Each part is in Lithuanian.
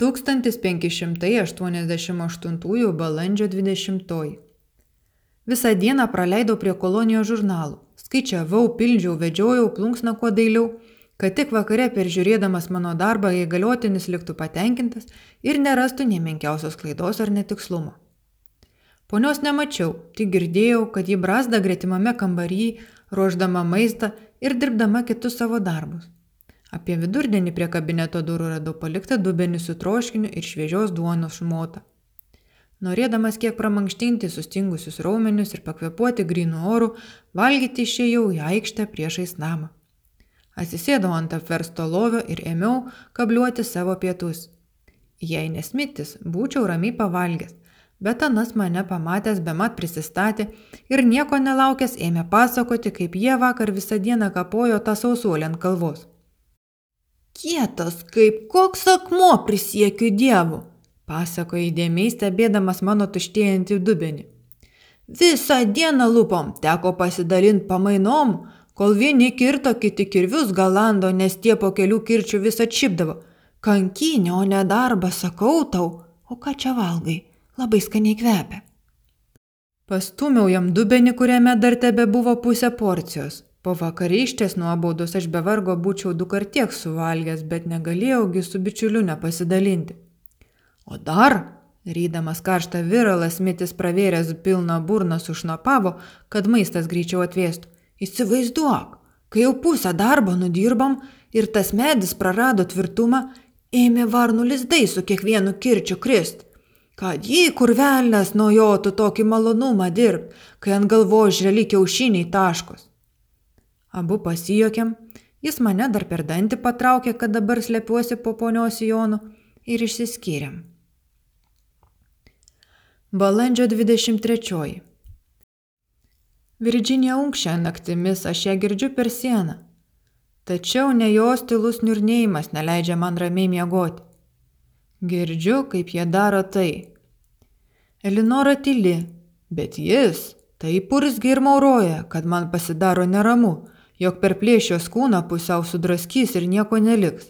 1588 balandžio 20. Visą dieną praleidau prie kolonijos žurnalų. Skaičiavau, pildžiau, vedžiojau plunksną kuo dailiau, kad tik vakare peržiūrėdamas mano darbą įgaliotinis liktų patenkintas ir nerastų nemenkiausios klaidos ar netikslumo. Ponios nemačiau, tik girdėjau, kad ji brasda gretimame kambaryje, ruoždama maistą ir dirbdama kitus savo darbus. Apie vidurdienį prie kabineto durų radau paliktą dubenį su troškiniu ir šviežios duonos šmotą. Norėdamas kiek pramankštinti sustingusius raumenius ir pakvepuoti grinų orų, valgyti išėjau į aikštę priešais namą. Atsisėdau ant apversto lovio ir ėmiau kabliuoti savo pietus. Jei nesmitis, būčiau ramiai pavalgęs, bet anas mane pamatęs bemat prisistatė ir nieko nelaukęs ėmė pasakoti, kaip jie vakar visą dieną kapojo tą sausuolį ant kalvos. Kietas kaip koks akmuo prisiekiu dievu, pasakoja įdėmiai stebėdamas mano tuštėjantį dubenį. Visą dieną lupom teko pasidalinti pamainom, kol vieni kirto, kiti kirvius galando, nes tie po kelių kirčių visą čipdavo. Kankinė, o ne darbas, sakau tau, o ką čia valgai, labai skaniai kvepia. Pastumiau jam dubenį, kuriame dar tebe buvo pusė porcijos. Po vakarykštės nuobaudos aš be vargo būčiau du kart tiek suvalgęs, bet negalėjaugi su bičiuliu nepasidalinti. O dar, rydamas karštą viralą, smitis pravėręs pilną burną sušnapavo, kad maistas greičiau atvėstų. Įsivaizduok, kai jau pusę darbo nudirbam ir tas medis prarado tvirtumą, ėmė varnų lizdai su kiekvienu kirčiu krist. Kad jį kurvelnės nuojotų tokį malonumą dirbt, kai ant galvo žreli kiaušiniai taškos. Abu pasijokėm, jis mane dar per dantį patraukė, kad dabar slepiuosi po ponios Jonu ir išsiskyrėm. Balandžio 23. Virginija unkščia naktimis, aš ją girdžiu per sieną. Tačiau ne jos tylus niurnėjimas neleidžia man ramiai miegoti. Girdžiu, kaip jie daro tai. Elinora tyli, bet jis taip urzgi ir mauroja, kad man pasidaro neramu jog per plėšios kūną pusiau sudraskys ir nieko neliks.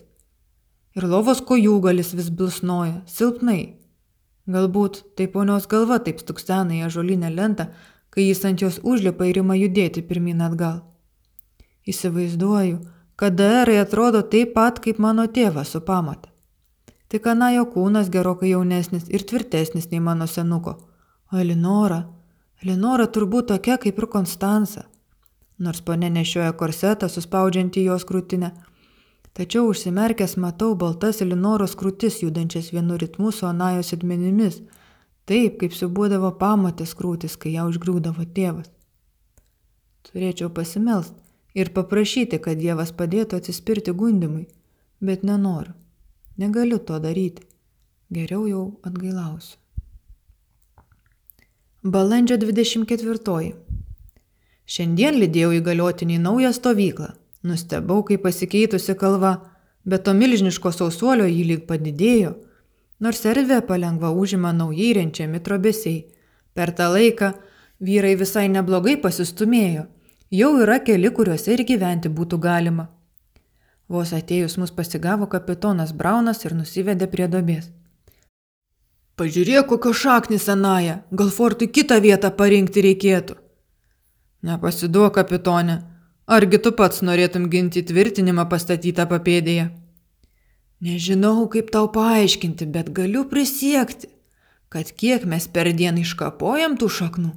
Ir lovos kojūgalis vis blusnoja, silpnai. Galbūt tai ponios galva taip stuksena į ažolinę lentą, kai jis ant jos užlipa ir ima judėti pirmin atgal. Įsivaizduoju, kad daerai atrodo taip pat kaip mano tėvas su pamata. Tik anajo kūnas gerokai jaunesnis ir tvirtesnis nei mano senuko. O Elinora, Elinora turbūt tokia kaip ir Konstanca nors ponė nešioja korsetą suspaudžiantį jos krūtinę. Tačiau užsimerkęs matau baltas Elinoros krūtis judančias vienu ritmu su Anajos atmenimis, taip kaip subūdavo pamatės krūtis, kai ją užgrūdavo tėvas. Turėčiau pasimelst ir paprašyti, kad Dievas padėtų atsispirti gundimui, bet nenoriu. Negaliu to daryti. Geriau jau atgailausiu. Balandžio 24. Šiandien lydėjau įgaliotinį naują stovyklą. Nustebau, kai pasikeitusi kalva, bet to milžiniško sausuolio jį lyg padidėjo. Nors erdvė palengva užima naujai renčiami trobesiai. Per tą laiką vyrai visai neblogai pasistumėjo. Jau yra keli, kuriuose ir gyventi būtų galima. Vos atėjus mus pasigavo kapitonas Braunas ir nusivedė prie dobės. Pažiūrėk, kokios šaknis senaja, gal fortui kitą vietą parinkti reikėtų. Nepasiduok, kapitonė. Argi tu pats norėtum ginti tvirtinimą pastatytą papėdėje? Nežinau, kaip tau paaiškinti, bet galiu prisiekti, kad kiek mes per dieną iškapojam tų šaknų,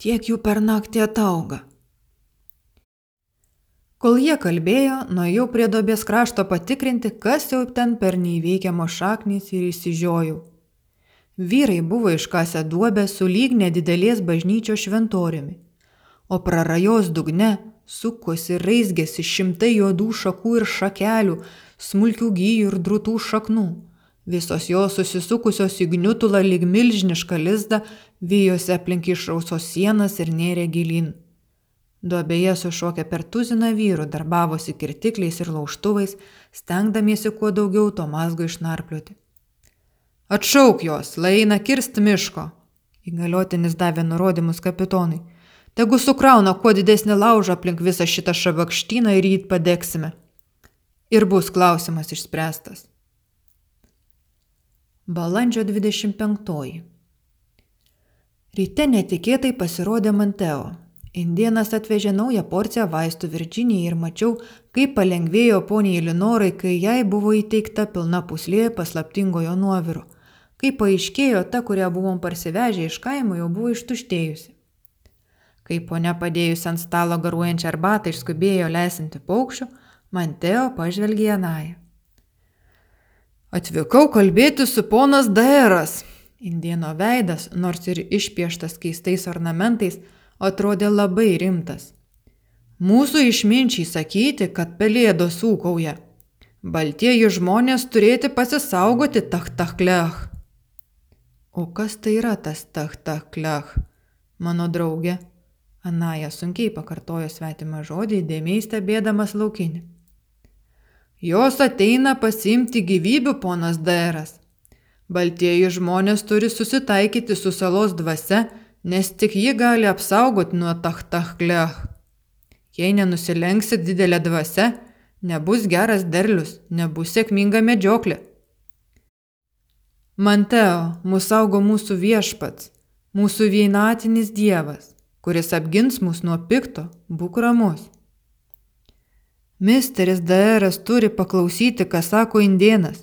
tiek jų per naktį atauga. Kol jie kalbėjo, nuėjau prie dobės krašto patikrinti, kas jau ten per neįveikiamos šaknys ir įsižiojau. Vyrai buvo iškasę duobę su lyg nedidelės bažnyčios šventoriumi o prarajos dugne sukosi raizgėsi šimtai juodų šakų ir šakelių, smulkių gyjų ir drūtų šaknų. Visos jos susisukusios į gniutulą lyg milžinišką lizdą, vyjosi aplink išrausos sienas ir nėrė gilin. Duobėje sušokę per tuziną vyrų darbavosi kirtikliais ir lauštuvais, stengdamiesi kuo daugiau to mazgo išnarplioti. Atšauk jos, laina kirst miško. Įgaliotinis davė nurodymus kapitonui. Tegu sukrauna kuo didesnį laužą aplink visą šitą šabakštyną ir jį padegsime. Ir bus klausimas išspręstas. Balandžio 25. Ryte netikėtai pasirodė Manteo. Indienas atvežė naują porciją vaistų Virginijai ir mačiau, kaip palengvėjo poniai Linorai, kai jai buvo įteikta pilna puslė paslaptingojo nuoviro. Kai paaiškėjo, ta, kurią buvom parsivežę iš kaimo, jau buvo ištuštėjusi. Kai ponia padėjus ant stalo garuojančią arbatą išskubėjo lesinti paukščių, Manteo pažvelgė Anają. Atvykau kalbėti su ponas Daeras. Indieno veidas, nors ir išpieštas keistais ornamentais, atrodė labai rimtas. Mūsų išminčiai sakyti, kad pelėdos ūkauja. Baltieji žmonės turėti pasisaugoti tachtachlech. O kas tai yra tas tachtachlech? Mano draugė. Anaja sunkiai pakartojo svetimą žodį, dėmiai stebėdamas laukinį. Jos ateina pasimti gyvybių, ponas Dairas. Baltieji žmonės turi susitaikyti su salos dvasia, nes tik ji gali apsaugoti nuo tachtachlech. Jei nenusilenksit didelę dvasę, nebus geras derlius, nebus sėkminga medžioklė. Manteo, mūsų saugo mūsų viešpats, mūsų vienatinis Dievas, kuris apgins mus nuo pikto, būk ramus. Misteris Daeras turi paklausyti, ką sako indienas.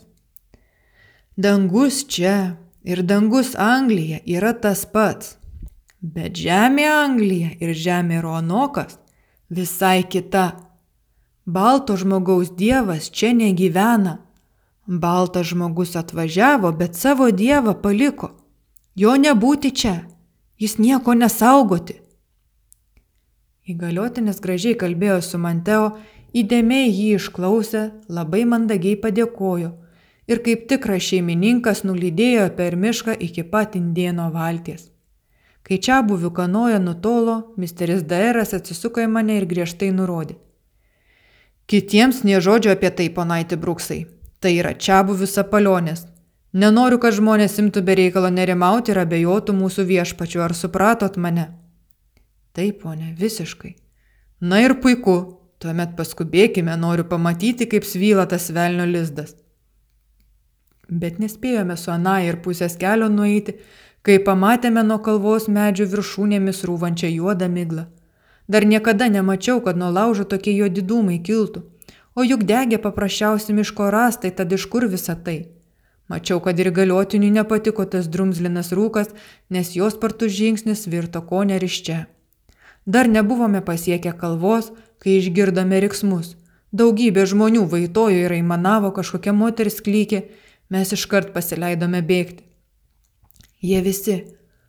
Dangus čia ir dangus Anglija yra tas pats, bet žemė Anglija ir žemė Ronokas visai kita. Balto žmogaus dievas čia negyvena. Baltas žmogus atvažiavo, bet savo dievą paliko. Jo nebūti čia, jis nieko nesaugoti. Įgaliotinis gražiai kalbėjo su Manteo Įdėmiai jį išklausė, labai mandagiai padėkojo ir kaip tikras šeimininkas nulydėjo per mišką iki pat indieno valties. Kai čia buvių kanoja nutolo, misteris Daeras atsisuko į mane ir griežtai nurodė. Kitiems nie žodžio apie tai, ponaiti Bruksai. Tai yra čia buvių sapalionės. Nenoriu, kad žmonės imtų bereikalo nerimauti ir abejotų mūsų viešpačiu, ar supratot mane? Taip, ponė, visiškai. Na ir puiku, Tuomet paskubėkime, noriu pamatyti, kaip svyla tas velnio lizdas. Bet nespėjome su Ana ir pusės kelio nueiti, kai pamatėme nuo kalvos medžių viršūnėmis rūvančią juodą miglą. Dar niekada nemačiau, kad nuo laužo tokie juodi dūmai kiltų. O juk degė paprasčiausi miško rastai, tad iš kur visa tai? Mačiau, kad ir galiotiniui nepatiko tas drumzlinas rūkas, nes jos spartus žingsnis virto ko neriščia. Dar nebuvome pasiekę kalvos, kai išgirdome riksmus. Daugybė žmonių vaitojo ir aimanavo kažkokia moteris klykė, mes iškart pasileidome bėgti. Jie visi,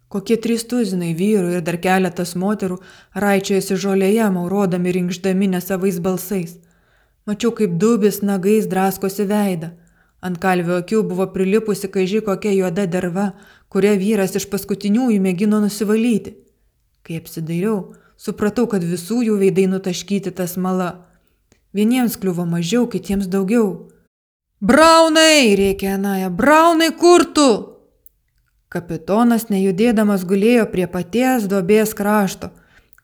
kokie trys tuzinai vyrų ir dar keletas moterų, raičiojasi žolėje, maurodami rinkždami nesavais balsais. Mačiau, kaip dubis nagais draskosi veidą. Ant kalvio akių buvo prilipusi kažkai kokia juoda derva, kurią vyras iš paskutiniųjų mėgino nusivalyti. Kai apsidairiau, Supratau, kad visų jų veidai nutaškyti tas mala. Vieniems kliuvo mažiau, kitiems daugiau. Braunai, rėkė Anaja, Braunai, kur tu? Kapitonas nejudėdamas gulėjo prie paties dobės krašto.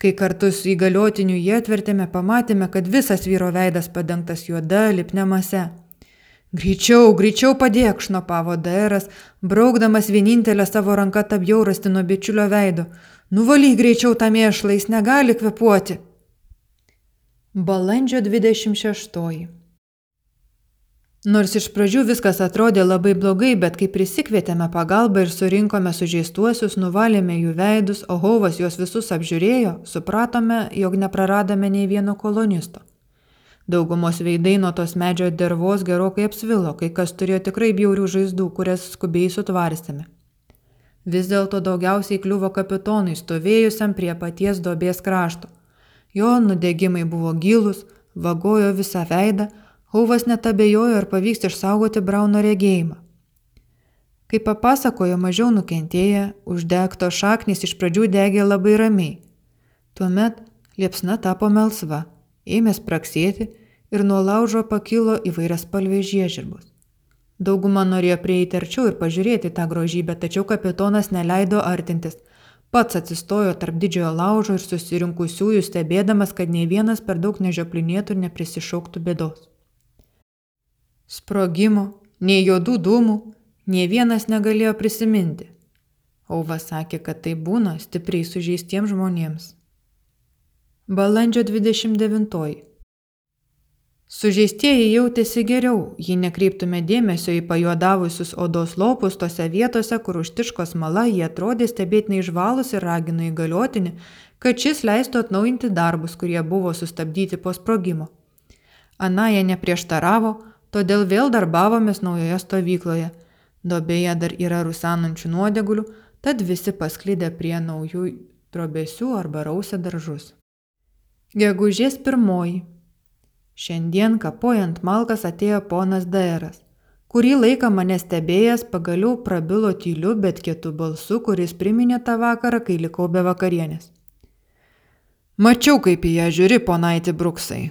Kai kartu su įgaliotiniu jie atvertėme, pamatėme, kad visas vyro veidas padengtas juoda lipne mase. Greičiau, greičiau padėk, šnopavo Daeras, braukdamas vienintelę savo ranką tabjaurasti nuo bičiulio veido. Nuvalyk greičiau tą mėšlą, jis negali kvepuoti. Balandžio 26. Nors iš pradžių viskas atrodė labai blogai, bet kai prisikvietėme pagalbą ir surinkome sužeistuosius, nuvalėme jų veidus, o Hovas juos visus apžiūrėjo, supratome, jog nepraradome nei vieno kolonisto. Daugumos veidai nuo tos medžio dervos gerokai apsvilo, kai kas turėjo tikrai bjaurių žaizdų, kurias skubiai sutvarstėme. Vis dėlto daugiausiai kliuvo kapitonui stovėjusiam prie paties dobės krašto. Jo nudegimai buvo gilus, vagojo visą veidą, Hauvas net abejojo, ar pavyks išsaugoti Brauno regėjimą. Kaip papasakojo mažiau nukentėję, uždegto šaknis iš pradžių degė labai ramiai. Tuomet liepsna tapo melsva, ėmė spraksėti ir nuo laužo pakilo įvairias palvės žiežirbos. Dauguma norėjo prieiti arčiau ir pažiūrėti tą grožybę, tačiau kapitonas neleido artintis. Pats atsistojo tarp didžiojo laužo ir susirinkusiųjų, stebėdamas, kad nei vienas per daug nežioplinėtų ir neprisišauktų bėdos. Sprogimo, nei juodų dūmų, Nie vienas negalėjo prisiminti. Auva sakė, kad tai būna stipriai sužeistiems žmonėms. Balandžio 29. Sužeistieji jautėsi geriau, jei nekreiptume dėmesio į pajuodavusius odos lopus tose vietose, kur užtiško smala jie atrodė stebėtinai išvalus ir ragino įgaliotinį, kad šis leistų atnaujinti darbus, kurie buvo sustabdyti po sprogimo. Anaja neprieštaravo, todėl vėl darbavomės naujoje stovykloje. Dobėje dar yra rusanančių nuodegulių, tad visi pasklydę prie naujų trobesių arba rausę daržus. Gegužės pirmoji. Šiandien kapojant malkas atėjo ponas Dairas. Kurį laiką mane stebėjęs pagaliau prabilo tyliu, bet kietu balsu, kuris priminė tą vakarą, kai likau be vakarienės. Mačiau, kaip į ją žiūri, ponaitį Bruksai.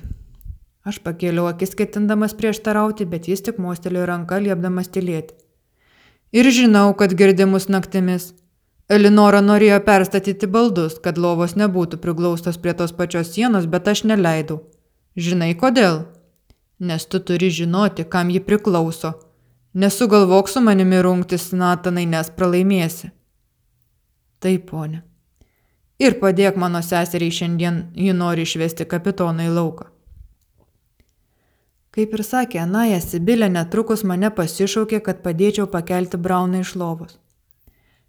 Aš pakėliau akis ketindamas prieštarauti, bet jis tik mostelėjo ranką liepdamas tylėti. Ir žinau, kad girdimus naktimis. Elinora norėjo perstatyti baldus, kad lovos nebūtų priglaustos prie tos pačios sienos, bet aš neleidau. Žinai kodėl? Nes tu turi žinoti, kam ji priklauso. Nesugalvok su manimi rungtis, Natanai, nes pralaimėsi. Taip, ponė. Ir padėk mano seseriai šiandien, ji nori išvesti kapitoną į lauką. Kaip ir sakė Anaja, Sibilė netrukus mane pasišaukė, kad padėčiau pakelti Brauną iš lovos.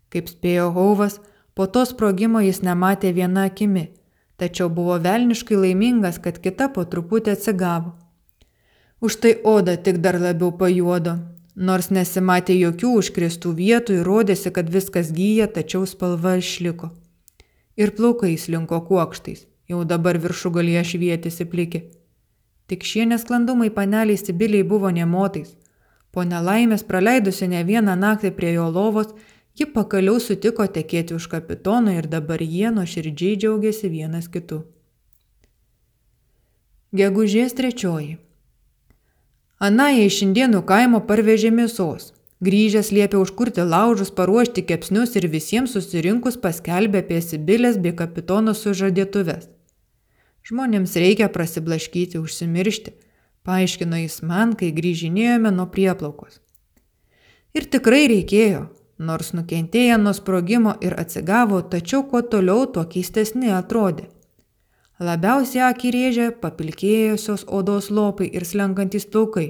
Kaip spėjo Hauvas, po to sprogimo jis nematė viena akimi tačiau buvo velniškai laimingas, kad kita po truputį atsigavo. Už tai oda tik dar labiau pajuodo, nors nesimatė jokių užkristų vietų ir rodėsi, kad viskas gyja, tačiau spalva išliko. Ir plaukai slinko kuokštais, jau dabar viršų galie švietėsi plikė. Tik šie nesklandumai paneliai Sibiliai buvo nemotais. Po nelaimės praleidusi ne vieną naktį prie jo lovos, Ji pakaliau sutiko tekėti už kapitono ir dabar jie nuoširdžiai džiaugiasi vienas kitu. Gegužės trečioji. Anaja iš indienų kaimo parvežė mėsos. Grįžęs liepė užkurti laužus, paruošti kepsnius ir visiems susirinkus paskelbė apie Sibilės bei kapitono sužadėtuves. Žmonėms reikia prasiblaškyti, užsimiršti, paaiškino jis man, kai grįžinėjome nuo prieplaukos. Ir tikrai reikėjo, Nors nukentėję nuo sprogimo ir atsigavo, tačiau kuo toliau, tuo keistesni atrodė. Labiausiai akį rėžė papilkėjusios odos lopai ir slenkantys plaukai.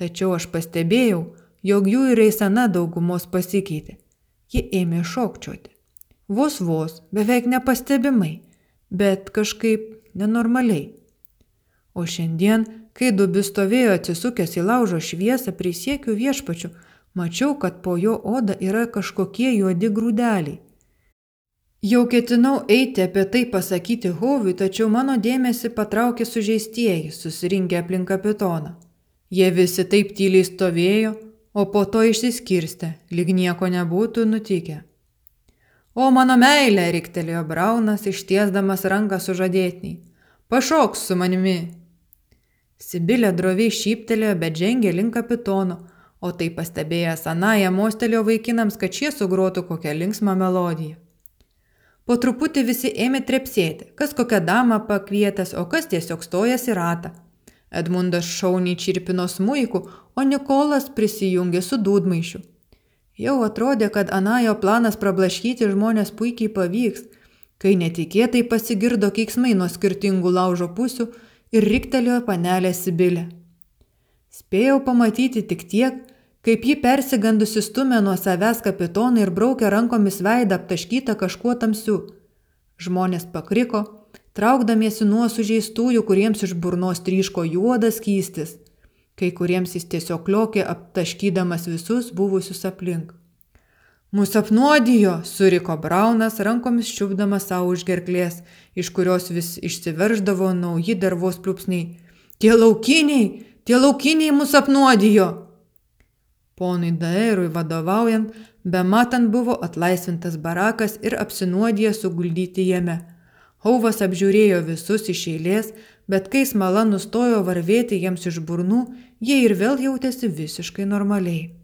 Tačiau aš pastebėjau, jog jų ir eisena daugumos pasikeitė. Ji ėmė šokčioti. Vos vos, beveik nepastebimai, bet kažkaip nenormaliai. O šiandien, kai dubis stovėjo atsisukęs į laužo šviesą, prisiekiu viešpačiu, Mačiau, kad po jo oda yra kažkokie juodi grūdeliai. Jau ketinau eiti apie tai pasakyti Hovui, tačiau mano dėmesį patraukė sužeistieji, susirinkę aplink kapitoną. Jie visi taip tyliai stovėjo, o po to išsiskirstė, lyg nieko nebūtų nutikę. O mano meilė, riktelėjo Braunas, ištiesdamas ranką sužadėtiniai. Pašoks su manimi. Sibilė droviai šyptelėjo, bet žengė link kapitono, o tai pastebėjęs Anaja mostelėjo vaikinams, kad šie sugrotų kokią linksmą melodiją. Po truputį visi ėmė trepsėti, kas kokią damą pakvietęs, o kas tiesiog stojas į ratą. Edmundas šauniai čirpino smuiku, o Nikolas prisijungė su dūdmaišiu. Jau atrodė, kad Anajo planas prablaškyti žmonės puikiai pavyks, kai netikėtai pasigirdo keiksmai nuo skirtingų laužo pusių ir riktelėjo panelė Sibilė. Spėjau pamatyti tik tiek, kaip ji persigandusi stumė nuo savęs kapitoną ir braukė rankomis veidą aptaškytą kažkuo tamsiu. Žmonės pakriko, traukdamiesi nuo sužeistųjų, kuriems iš burnos tryško juodas kystis, kai kuriems jis tiesiog liokė aptaškydamas visus buvusius aplink. Mūsų apnuodijo, suriko Braunas, rankomis čiupdamas savo už gerklės, iš kurios vis išsiverždavo nauji dervos pliūpsniai. Tie laukiniai, tie laukiniai mūsų apnuodijo. Ponui Dairui vadovaujant, bematant buvo atlaisvintas barakas ir apsinuodiję suguldyti jame. Hauvas apžiūrėjo visus iš eilės, bet kai smala nustojo varvėti jiems iš burnų, jie ir vėl jautėsi visiškai normaliai.